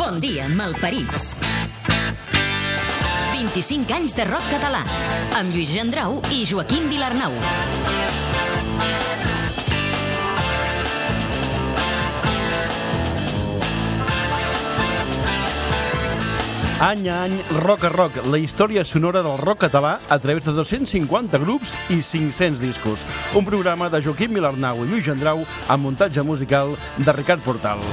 Bon dia, malparits. 25 anys de rock català, amb Lluís Gendrau i Joaquim Vilarnau. Any a any, rock a rock, la història sonora del rock català a través de 250 grups i 500 discos. Un programa de Joaquim Vilarnau i Lluís Gendrau amb muntatge musical de Ricard Portal.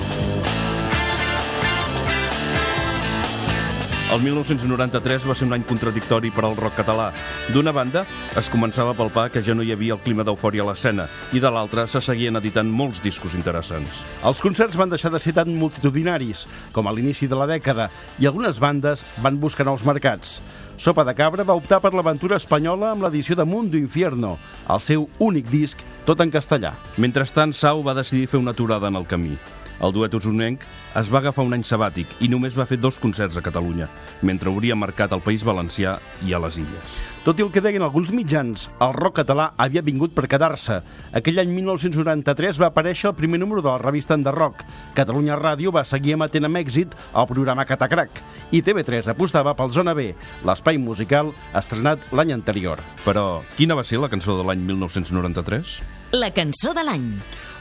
El 1993 va ser un any contradictori per al rock català. D'una banda, es començava a palpar que ja no hi havia el clima d'eufòria a l'escena, i de l'altra se seguien editant molts discos interessants. Els concerts van deixar de ser tan multitudinaris com a l'inici de la dècada i algunes bandes van buscar nous mercats. Sopa de Cabra va optar per l'aventura espanyola amb l'edició de Mundo Infierno, el seu únic disc, tot en castellà. Mentrestant, Sau va decidir fer una aturada en el camí. El duet usonenc es va agafar un any sabàtic i només va fer dos concerts a Catalunya, mentre hauria marcat al País Valencià i a les Illes. Tot i el que deien alguns mitjans, el rock català havia vingut per quedar-se. Aquell any 1993 va aparèixer el primer número de la revista Enderrock. Catalunya Ràdio va seguir emetent amb èxit el programa Catacrac i TV3 apostava pel Zona B, l'espai musical estrenat l'any anterior. Però quina va ser la cançó de l'any 1993? La cançó de l'any.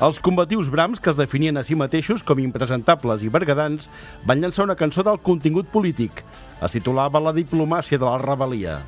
Els combatius Brahms, que es definien a si mateixos com impresentables i bergadans, van llançar una cançó del contingut polític. Es titulava La diplomàcia de la rebel·lia.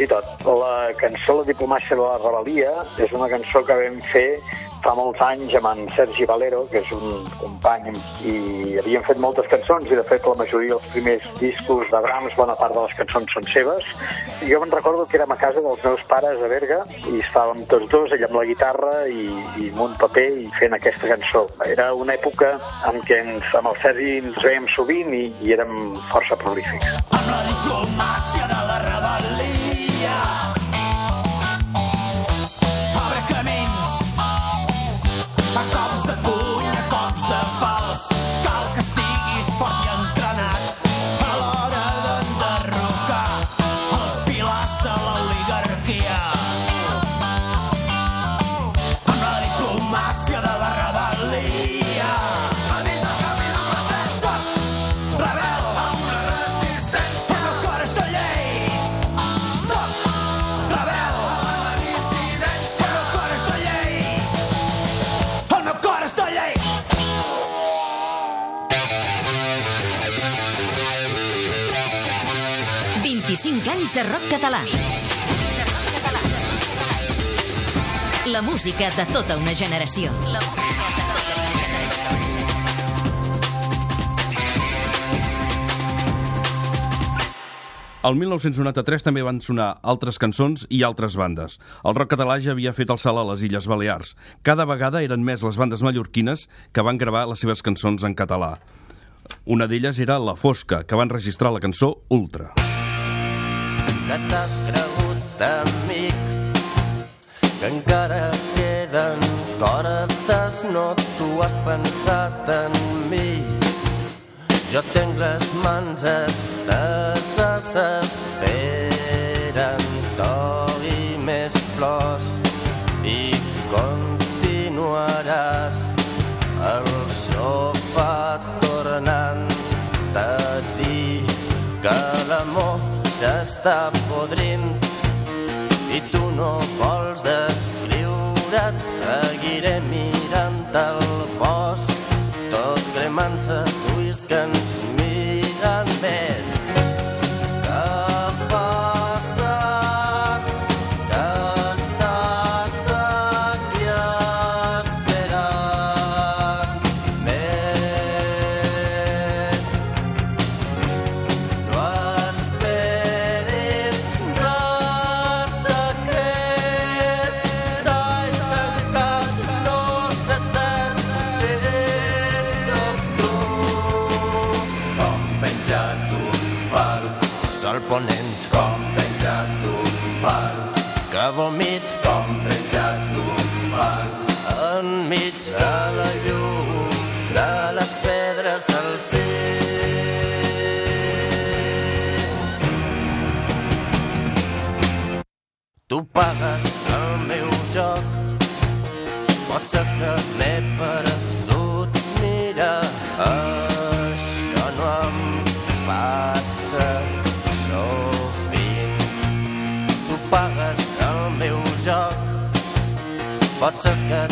Soc Antitot. La cançó La diplomàcia de la rebel·lia és una cançó que vam fer fa molts anys amb en Sergi Valero, que és un company, i havíem fet moltes cançons, i de fet la majoria dels primers discos de Brahms, bona part de les cançons són seves. Jo me'n recordo que érem a casa dels meus pares a Berga, i estàvem tots dos, ell amb la guitarra i, i amb un paper i fent aquesta cançó. Era una època en què ens, amb el Sergi ens veiem sovint i, i érem força prolífics. amb la diplomàcia de la rebel·lia. 25 anys de rock català. La música de tota una generació. La música de tota una generació. El 1993 també van sonar altres cançons i altres bandes. El rock català ja havia fet el salt a les Illes Balears. Cada vegada eren més les bandes mallorquines que van gravar les seves cançons en català. Una d'elles era La Fosca, que van registrar la cançó Ultra. Que t'has cregut amic que encara queden cordes no tu has pensat en mi. Jo tinc les mans esteses esperen i més flors i continuaràs el sofà tornant a dir que l'amor s'està podrint i tu no vols descriure't. Seguiré mirant el bosc tot cremant-se Tu pagues el meu joc, potser és que m'he perdut, mira, això no em passa. Sovint. Tu pagues el meu joc, potser és que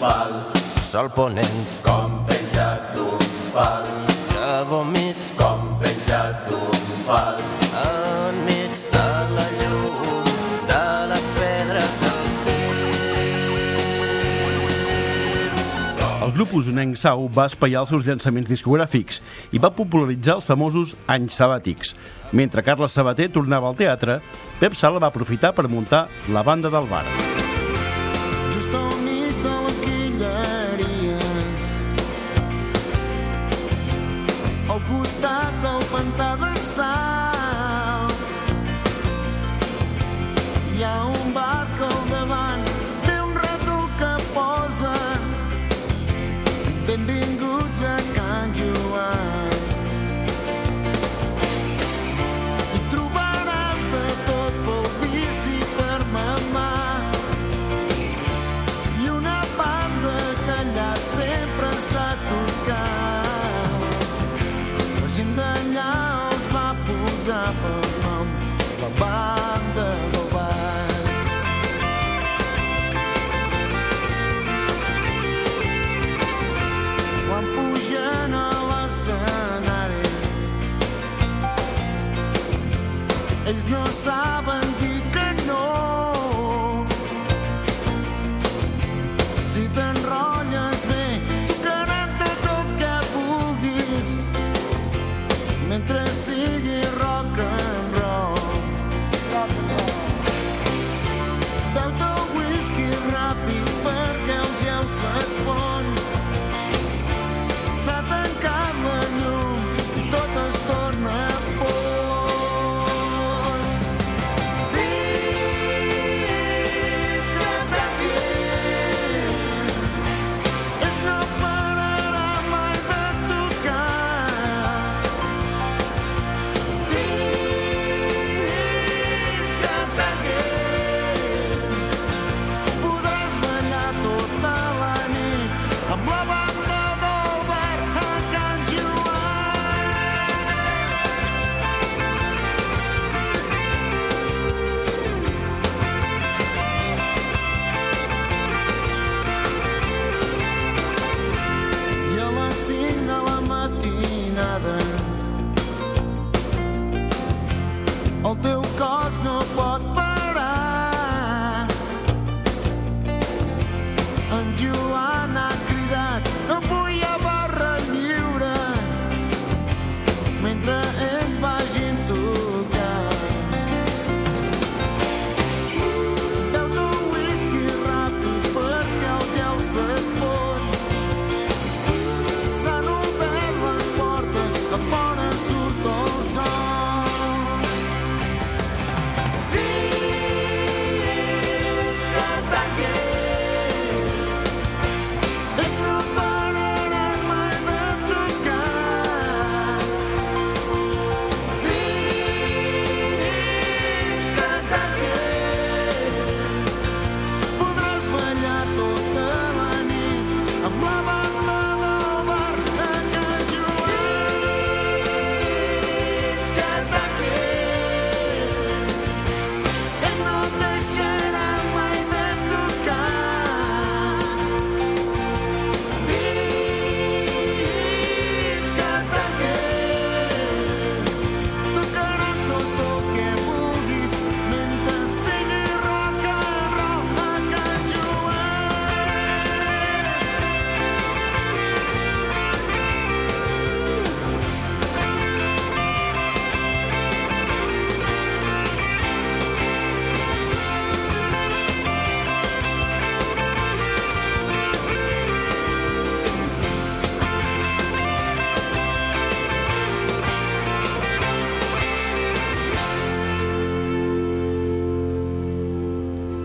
pal, sol ponent, com penjat d'un pal, que vomit, com penjat d'un pal, enmig de la llum de les pedres al cims. El grup usonenc Sau va espaiar els seus llançaments discogràfics i va popularitzar els famosos anys sabàtics. Mentre Carles Sabater tornava al teatre, Pep Sala va aprofitar per muntar la banda del bar.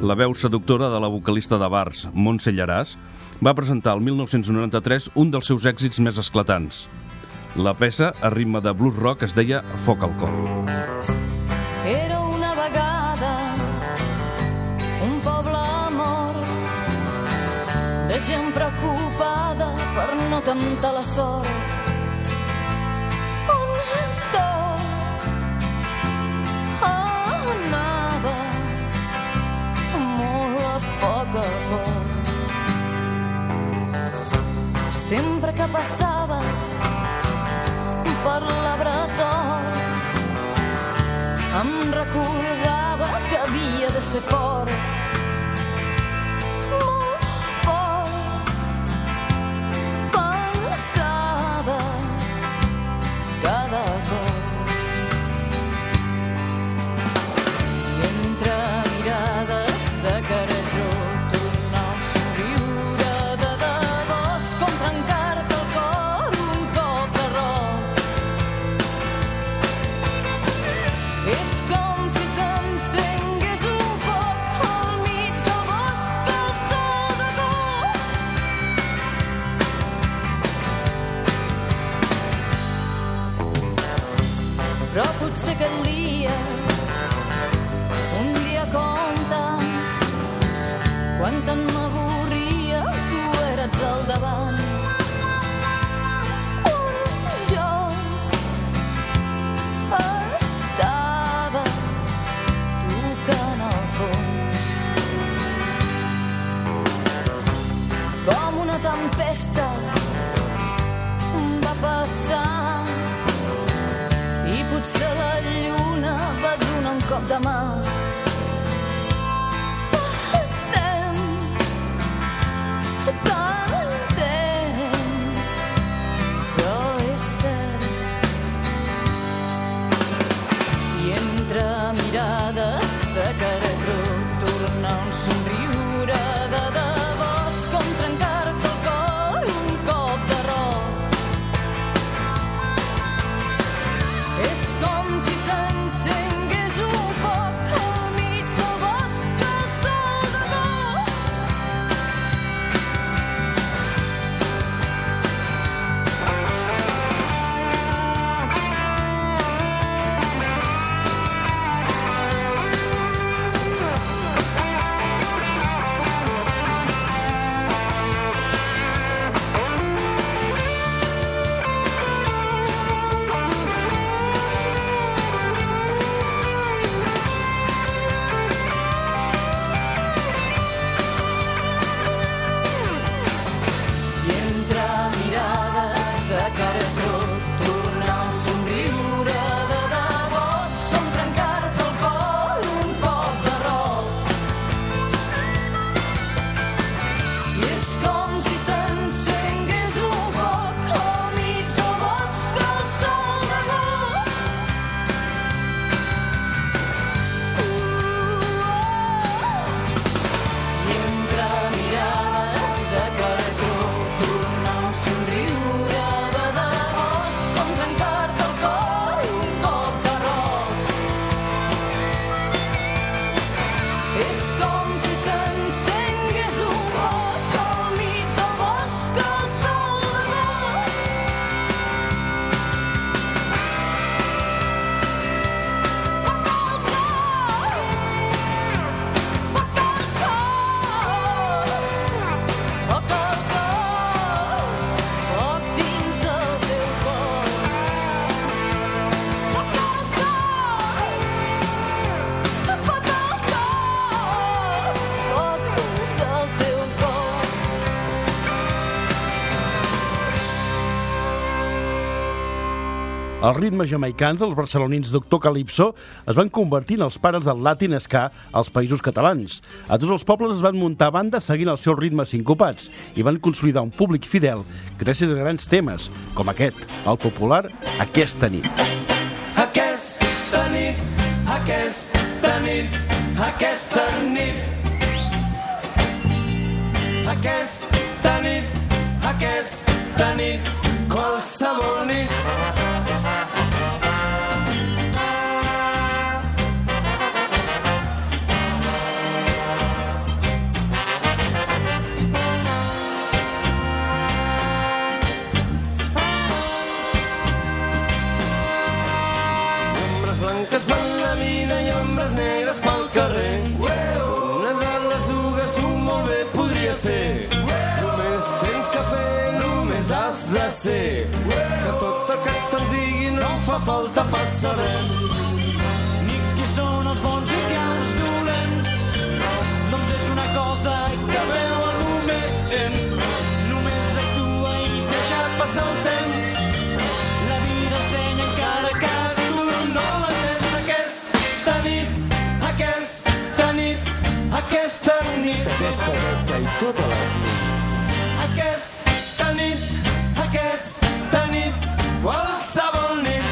La veu seductora de la vocalista de bars, Montse Llaràs, va presentar el 1993 un dels seus èxits més esclatants. La peça, a ritme de blues rock, es deia Foc al cor. Era una vegada un poble mort de gent preocupada per no temptar la sort. Poc. Sempre que passava per laboratori em recordava que havia de ser fort. Tempesta va passar. I potser la lluna va donar un cop de mà Els ritmes jamaicans dels barcelonins Doctor Calypso es van convertir en els pares del latin ska als països catalans. A tots els pobles es van muntar bandes seguint els seus ritmes sincopats i van consolidar un públic fidel gràcies a grans temes, com aquest, el popular Aquesta nit. Aquesta nit, aquesta nit, aquesta nit. Aquesta nit, aquesta nit, qualsevol nit. Ser. Que tot el que te'l digui no em fa falta pas saber. Ni qui són els bons i qui els dolents. Doncs és una cosa que veu el moment. Només actua i deixa passar el temps. La vida ensenya encara que tu no l'entens. Aquesta nit, aquesta nit, aquesta nit, aquesta, aquesta i totes les nits. Aquesta nit, aquesta nit, qualsevol nit.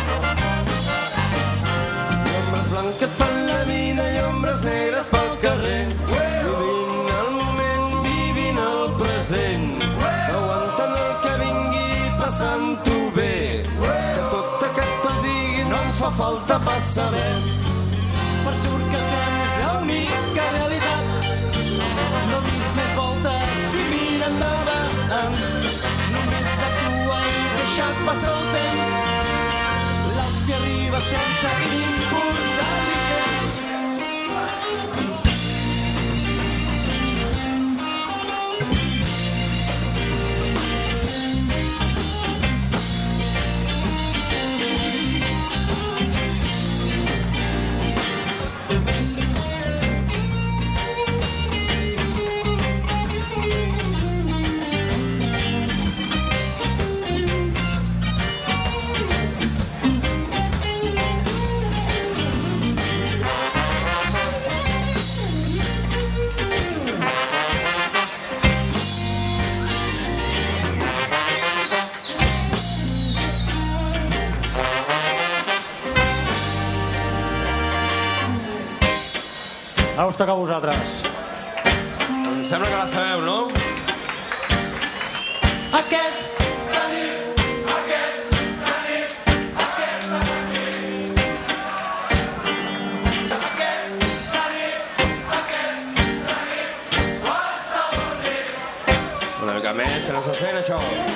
Ombres blanques per la mina i ombres negres pel carrer. Vivint el moment, vivint el present. Aguantant el que vingui passant-ho bé. Que tot te'ls digui no em fa falta pas saber. Per surt que sents l'única realitat. No dis més voltes si mira endavant. Només actua i deixa passar el temps. L'alfia us toca a vosaltres. Em sembla que la sabeu, no? Aquest Una mica més, que no se sent això.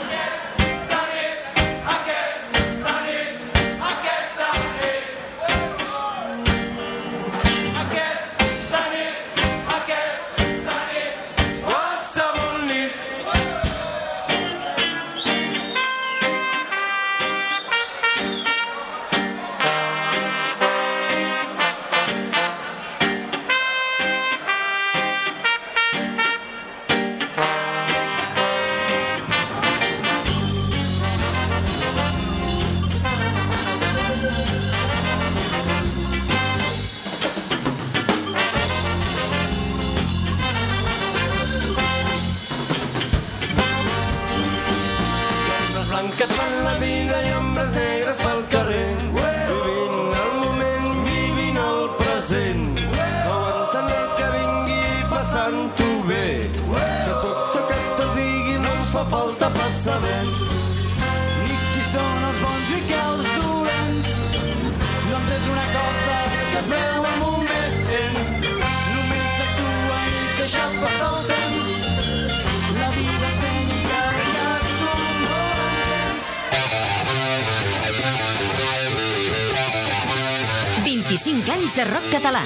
25 anys de rock català.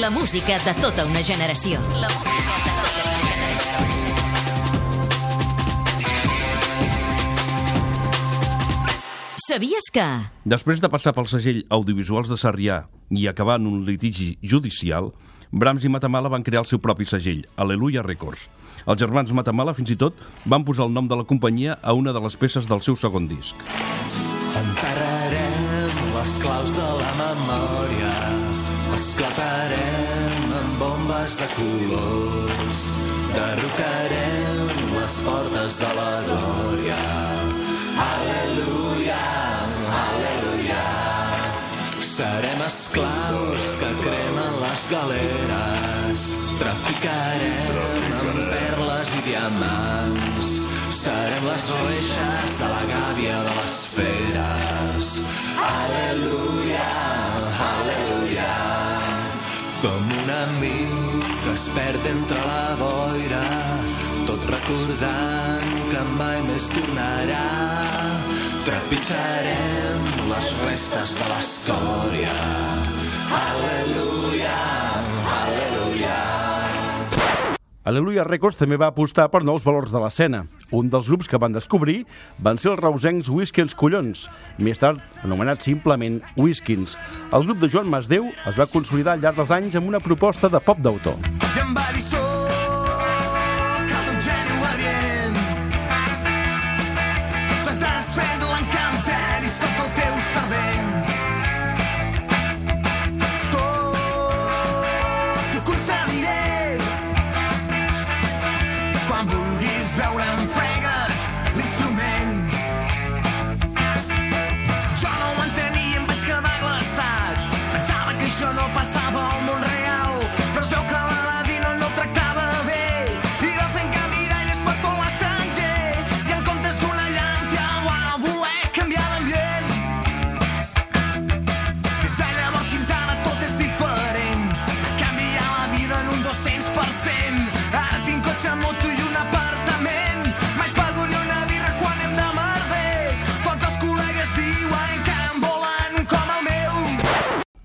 La música de tota una generació. La música de tota una generació. Sabies que... Després de passar pel segell Audiovisuals de Sarrià i acabar en un litigi judicial, Brahms i Matamala van crear el seu propi segell, Aleluia Records. Els germans Matamala, fins i tot, van posar el nom de la companyia a una de les peces del seu segon disc. Enterrarem les claus de la memòria, esclatarem amb bombes de colors, derrocarem les portes de la glòria. Aleluia, aleluia. Serem esclaus que cremen les galeres, traficarem amb perles i diamants, serem les reixes de la gàbia de les feres. Aleluia, aleluia. Com un amic que es perd entre la boira, tot recordant que mai més tornarà. Trepitjarem les restes de l'escòria. Aleluia, aleluia. Aleluia Records també va apostar per nous valors de l'escena. Un dels grups que van descobrir van ser els reusencs Whiskins Collons, més tard anomenats simplement Whiskins. El grup de Joan Masdeu es va consolidar al llarg dels anys amb una proposta de pop d'autor. I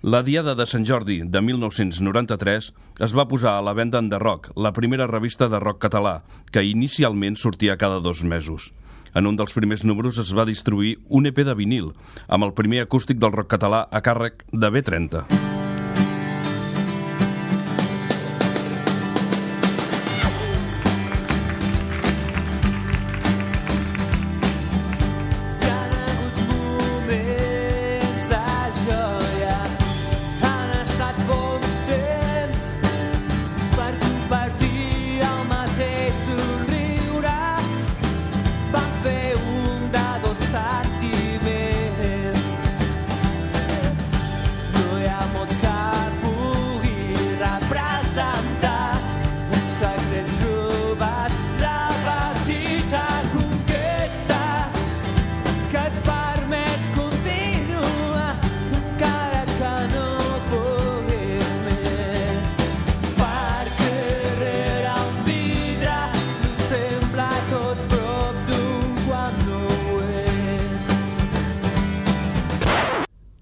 La Diada de Sant Jordi de 1993 es va posar a la venda en The Rock, la primera revista de rock català, que inicialment sortia cada dos mesos. En un dels primers números es va distribuir un EP de vinil, amb el primer acústic del rock català a càrrec de B30.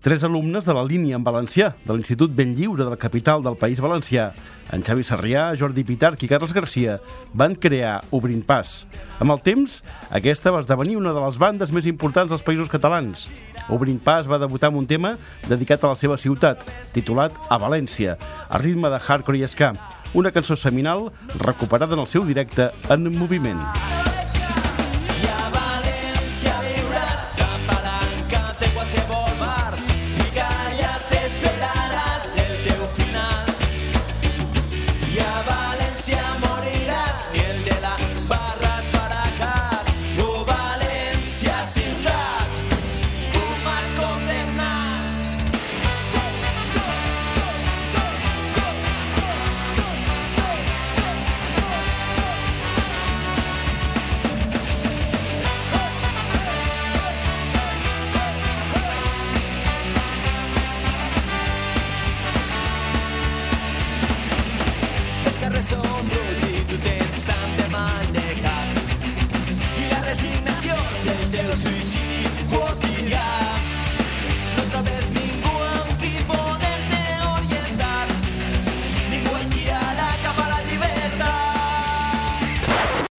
Tres alumnes de la línia en valencià de l'Institut Ben Lliure de la capital del País Valencià, en Xavi Sarrià, Jordi Pitarch i Carles Garcia, van crear Obrint Pas. Amb el temps, aquesta va esdevenir una de les bandes més importants dels països catalans. Obrint Pas va debutar amb un tema dedicat a la seva ciutat, titulat A València, a ritme de hardcore i ska, una cançó seminal recuperada en el seu directe en moviment.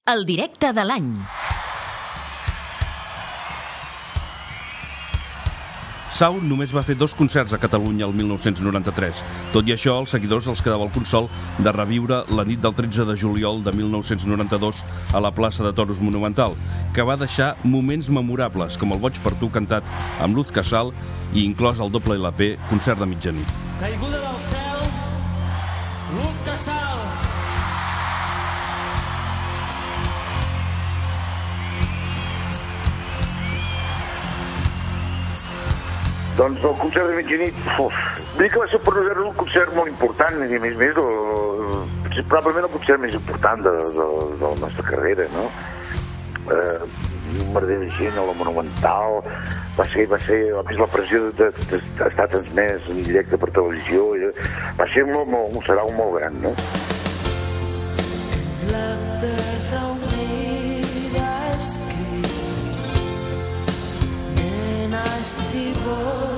El directe de l'any. Sau només va fer dos concerts a Catalunya el 1993. Tot i això, els seguidors els quedava el consol de reviure la nit del 13 de juliol de 1992 a la plaça de Toros Monumental, que va deixar moments memorables, com el Boig per tu cantat amb Luz Casal i inclòs el doble LP Concert de mitjanit. Caiguda del Doncs el concert de mitjanit, uf, dir que va ser per nosaltres un concert molt important, i a més a més, el, potser probablement el concert més important de, de, de la nostra carrera, no? Eh, un merder de gent a la Monumental, va ser, va ser, a més la pressió de- de- d'estar transmès en directe per televisió, i, va ser molt, molt, un sarau molt gran, no? La terra μας